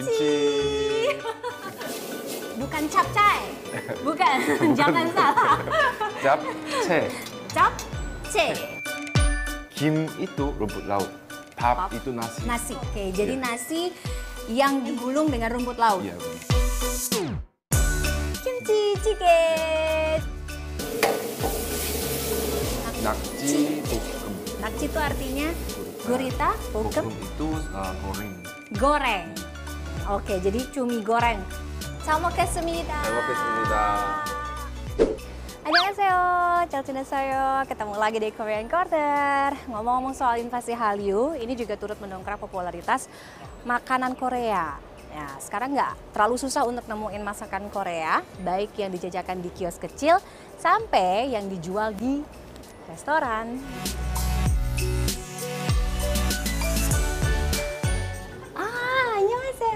Kimchi. Bukan capcay. Bukan, jangan salah. Japchae. Capcay. Kim itu rumput laut. Pap, Pap. itu nasi. Nasi. Oke, jadi Iya. nasi yang digulung dengan rumput laut. Iya. benar. Kimchi chicken. Nakji bokem. Nakji itu artinya gurita, Bokem itu uh, goreng. goreng. Oke, jadi cumi goreng. Sama kesemida. Sama kesemida. Annyeonghaseyo, Chalcina Sayo, ketemu lagi di Korean Corner. Ngomong-ngomong soal invasi Hallyu, ini juga turut mendongkrak popularitas makanan Korea. Nah, sekarang nggak terlalu susah untuk nemuin masakan Korea, baik yang dijajakan di kios kecil sampai yang dijual di restoran.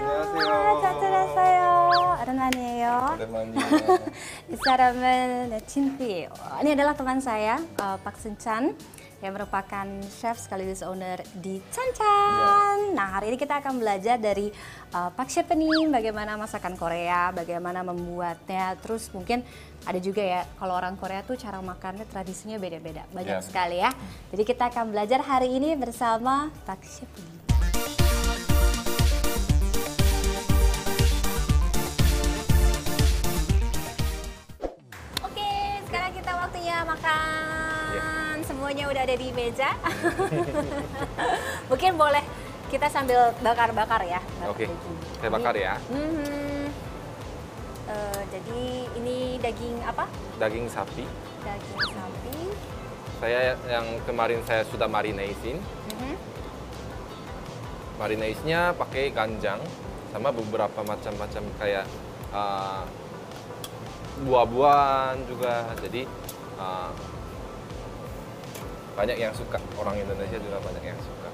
안녕하세요. 안녕하세요. 잘 지냈어요. 오랜만이에요. 오랜만이에요. Di Saramen Cinti. Ini adalah teman saya, eh, Pak Senchan, yang merupakan chef sekaligus owner di Chan Chan. Nah, hari ini kita akan belajar dari eh, Pak Chef ini bagaimana masakan Korea, bagaimana membuatnya. Terus mungkin ada juga ya, kalau orang Korea tuh cara makannya tradisinya beda-beda. Banyak Ya. sekali ya. Jadi kita akan belajar hari ini bersama Pak Chef ini. Semuanya udah ada di meja. Mungkin boleh kita sambil bakar-bakar ya. Oke, daging. saya bakar ya. Mhm. Eh, jadi ini daging apa? Daging sapi. Daging sapi. Saya yang kemarin saya sudah marinasin. Mhm. Marinasinya pakai ganjang sama beberapa macam-macam kayak uh, buah-buahan juga. Jadi uh, banyak yang suka. Orang Indonesia juga banyak yang suka.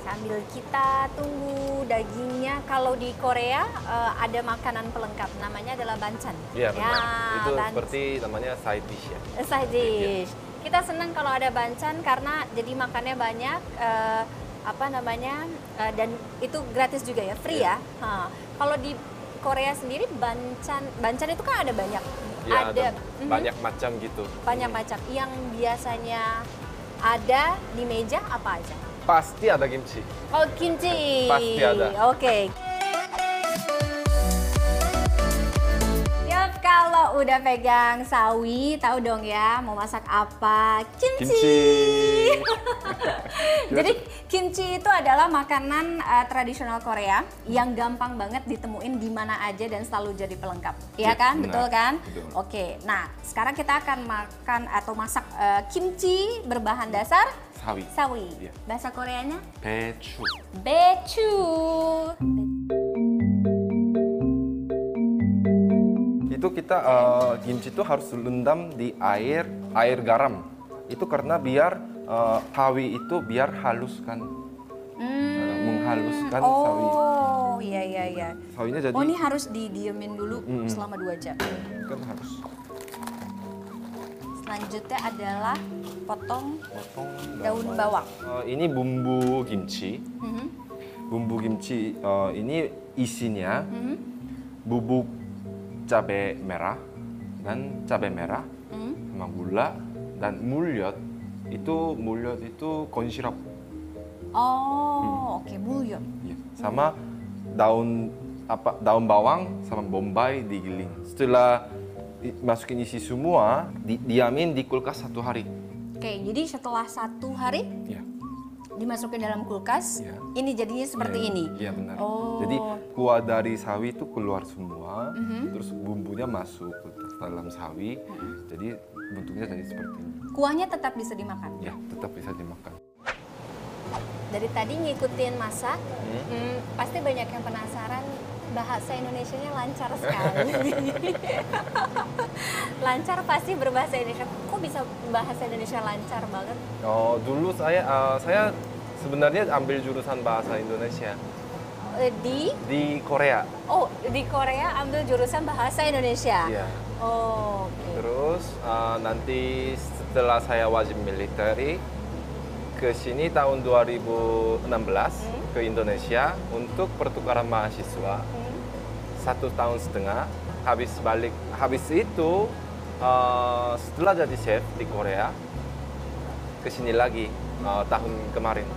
Sambil kita tunggu dagingnya, kalau di Korea eh, ada makanan pelengkap, namanya adalah banchan. Iya benar. Itu banchan. seperti namanya side dish ya. side dish. Kita senang kalau ada banchan karena jadi makannya banyak eh, apa namanya eh, dan itu gratis juga ya, free Iya. ya. Ha. Kalau di Korea sendiri banchan banchan itu kan ada banyak. Ya, ada Mhm, banyak macam gitu. banyak macam. Yang biasanya ada di meja apa aja? Pasti ada kimchi. Oh, kimchi. Pasti ada. Oke. Yup, udah pegang sawi, tahu dong ya mau masak apa? Kimchi. Kimchi. Jadi kimchi itu adalah makanan eh, tradisional Korea yang gampang banget ditemuin di mana aja dan selalu jadi pelengkap. Iya Ya, kan? benar. Betul kan? Betul. Oke. Nah, sekarang kita akan makan atau masak eh, kimchi berbahan dasar Sawi. sawi. Iya. Bahasa Koreanya 배추. becu. Itu kita eh, kimchi itu harus rendam di air air garam. Itu karena biar eh, sawi itu biar haluskan eh, menghaluskan sawi. Oh, iya iya iya. Sawinya jadi Oh, ini harus didiemin dulu Mm-mm. selama dua jam. kan harus Selanjutnya adalah potong potong daun bawang. Eh, ini bumbu kimchi. Mhm, Bumbu kimchi eh, ini isinya mhm, bubuk cabai merah dan cabai merah mhm. sama gula dan mulyot itu mulyot itu corn syrup Oh, oke bulyon. Iya. sama daun apa daun bawang sama bombay digiling setelah masukin isi semua di- diamin di kulkas satu hari Oke, jadi setelah satu hari ya dimasukin dalam kulkas, Iya. ini jadinya seperti Iya, ini. iya benar Oh. jadi kuah dari sawi itu keluar semua Mhm. terus bumbunya masuk ke dalam sawi jadi bentuknya jadi seperti ini Kuahnya tetap bisa dimakan. ya tetap bisa dimakan Dari tadi ngikutin masak, Hmm. hmm, pasti banyak yang penasaran bahasa Indonesianya lancar sekali. lancar pasti berbahasa Indonesia. Kok bisa bahasa Indonesia lancar banget? Oh, dulu saya eh, saya sebenarnya ambil jurusan bahasa Indonesia Eh, Di di Korea. oh di Korea ambil jurusan bahasa Indonesia. Iya. Oh, oke. Terus eh, nanti setelah saya wajib militer, ke sini tahun 2016 ke Indonesia untuk pertukaran mahasiswa satu tahun setengah. Habis balik, habis itu eh, setelah jadi chef di Korea ke sini lagi eh, tahun kemarin.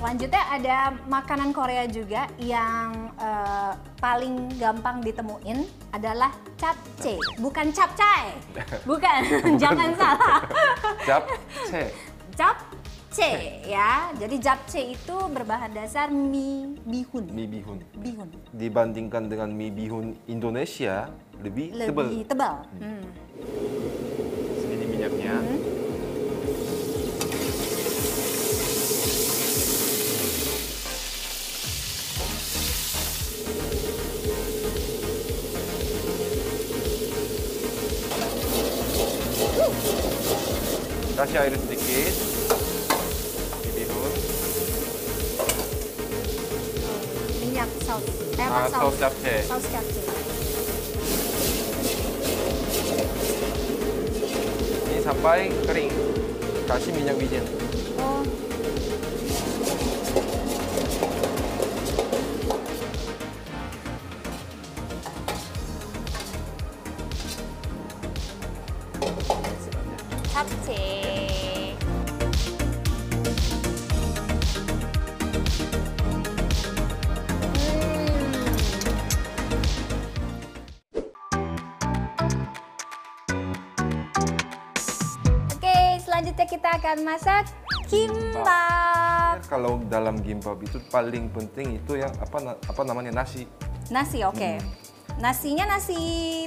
Selanjutnya ada makanan Korea juga yang eh, paling gampang ditemuin adalah capcay, bukan capcay, bukan, jangan salah. Japchae. Japchae ya, jadi japchae itu berbahan dasar mie bihun. mie bihun. Bihun Dibandingkan dengan mie bihun Indonesia lebih, tebal. lebih tebal. Hmm. Kasih air sedikit. Mie bihun. Minyak saus, eh, apa Ah, saus japchae. Saus japchae. Ini sampai kering. Kasih minyak wijen. Kita akan masak kimbap. Kalau dalam gimbap itu paling penting itu yang apa apa namanya nasi. Nasi, oke. Nasinya nasi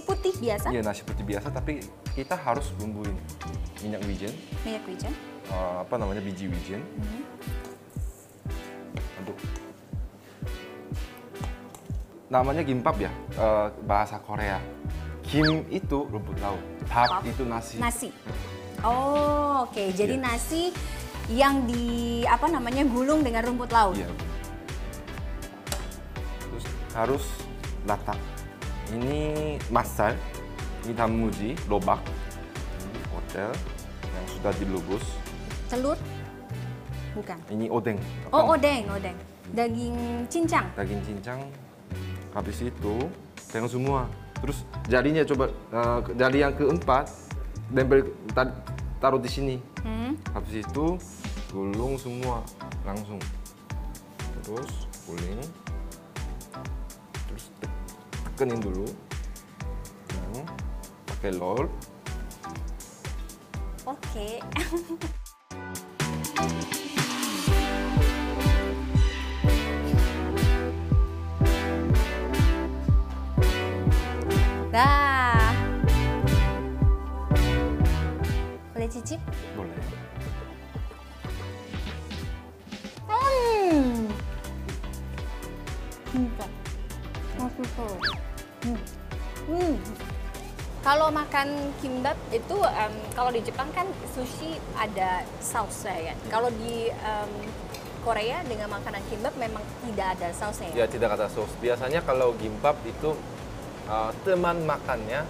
putih biasa, Iya nasi putih biasa tapi kita harus bumbuin minyak wijen, minyak wijen. eh, apa namanya biji wijen. Aduk. Namanya gimbap ya eh, bahasa Korea. Kim itu rumput laut, pap Pap. itu nasi. Nasi. Oh, oke. Jadi Iya. nasi yang di apa namanya gulung dengan rumput laut. Iya. Terus harus latak. Ini masal, ini damuji, lobak, ini hotel yang sudah dilubus. Telur? Bukan. Ini odeng. apa Oh, odeng, odeng. Daging cincang. daging cincang habis itu tengok semua terus jadinya coba eh, jari yang keempat nempel ta- taruh di sini Hmm. habis itu gulung semua langsung terus guling terus te- tekenin dulu Hmm, pakai lol Oke. Dah. Hmm. Hmm. Hmm. Kalau makan kimbap itu em, kalau di Jepang kan sushi ada sausnya ya. Kalau di em, Korea dengan makanan kimbap memang tidak ada sausnya ya. ya tidak kata saus biasanya kalau gimbap itu eh, teman makannya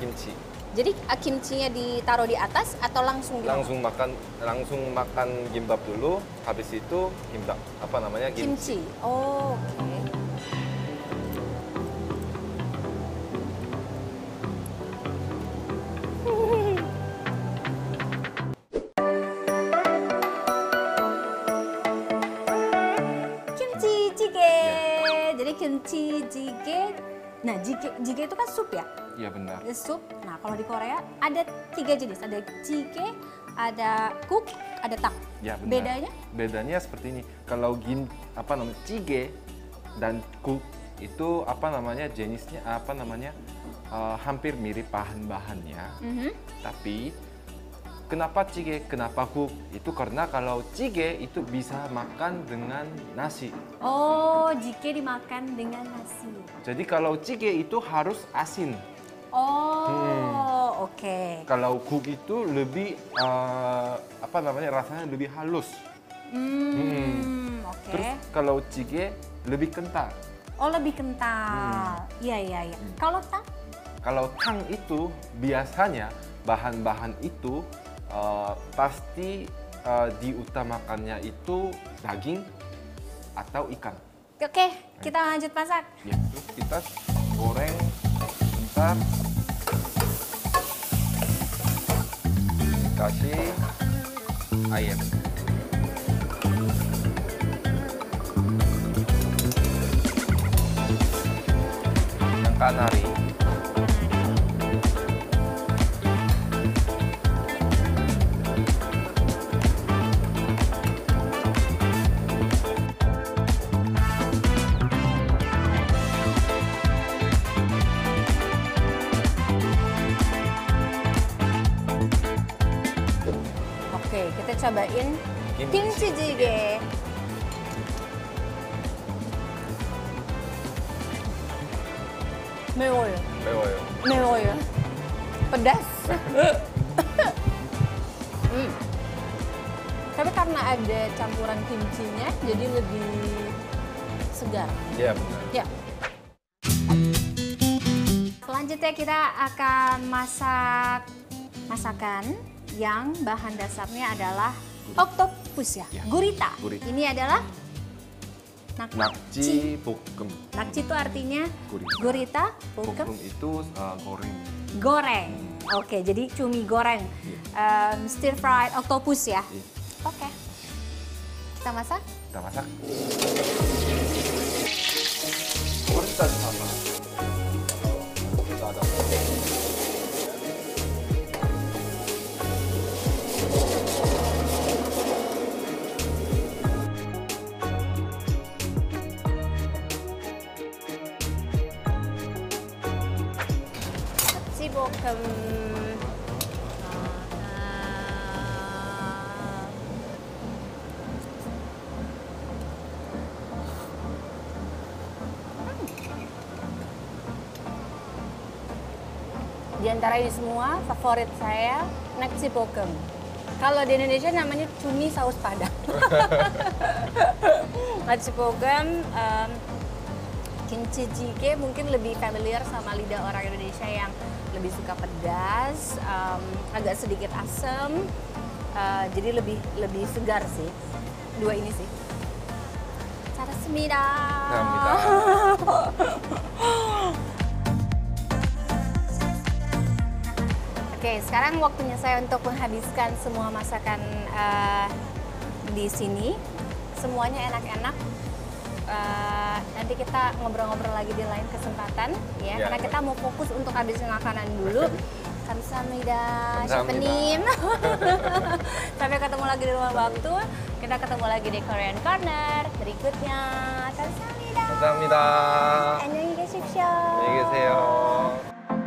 kimchi Jadi eh, kimchinya ditaruh di atas atau langsung di langsung makan langsung makan gimbap dulu habis itu gimbap apa namanya kimchi, kimchi. Oh, oke. kimchi jjigae. Jadi kimchi jjigae. Nah, jjigae, jjigae itu kan sup ya? iya benar sup. Nah, kalau di Korea ada tiga jenis. Ada jjigae, ada kuk, ada tak. ya benar Bedanya? bedanya seperti ini kalau gim apa namanya jjigae dan kuk itu apa namanya jenisnya apa namanya eh, hampir mirip bahan-bahannya Mhm. tapi kenapa jjigae kenapa kuk itu karena kalau jjigae itu bisa makan dengan nasi Oh, jjigae dimakan dengan nasi. jadi kalau jjigae itu harus asin Oh, Hmm. oke. Kalau kuk itu lebih eh, apa namanya rasanya lebih halus. Hmm, oke. Terus kalau jjigae lebih kental. Oh lebih kental. Iya iya iya. Kalau tang? Kalau tang itu biasanya bahan-bahan itu eh, pasti eh, diutamakannya itu daging atau ikan. Oke, kita lanjut masak. Ya, terus kita goreng bentar. Kasih ayam. Yang kanari. kita cobain kimchi jjigae. Meoyo. Meoyo. Meoyo. Pedas. hmm. Tapi karena ada campuran kimchinya, jadi lebih segar. Iya benar. Ya. Selanjutnya kita akan masak masakan yang bahan dasarnya adalah oktopus ya, Ya, gurita. gurita. Ini adalah nakci. Bokem. Nakci itu artinya Gurita. gurita, bokem, Bokem itu eh, goreng. goreng. Oke, jadi cumi goreng, Iya. Em, stir fried octopus ya. Iya. Oke, kita masak. Kita masak. Kita sama. Bokem. Di antara ini semua, favorit saya nakci bokem. Kalau di Indonesia namanya cumi saus padang. nakci bokem, em, jjigae mungkin lebih familiar sama lidah orang Indonesia yang lebih suka pedas, em, agak sedikit asam, eh, jadi lebih lebih segar sih. Dua ini sih. Sarasmida. Kamsahamnida. Oke, sekarang waktunya saya untuk menghabiskan semua masakan eh, di sini. Semuanya enak-enak. Eh, nanti kita ngobrol-ngobrol lagi di lain kesempatan, ya. Ya, karena baik. kita mau fokus untuk habisin makanan dulu. Kamsahamnida, Kamsahamnida. Shepenim. Sampai ketemu lagi di rumah waktu. Kita ketemu lagi di Korean Corner berikutnya. Kamsahamnida. 감사합니다. 안녕히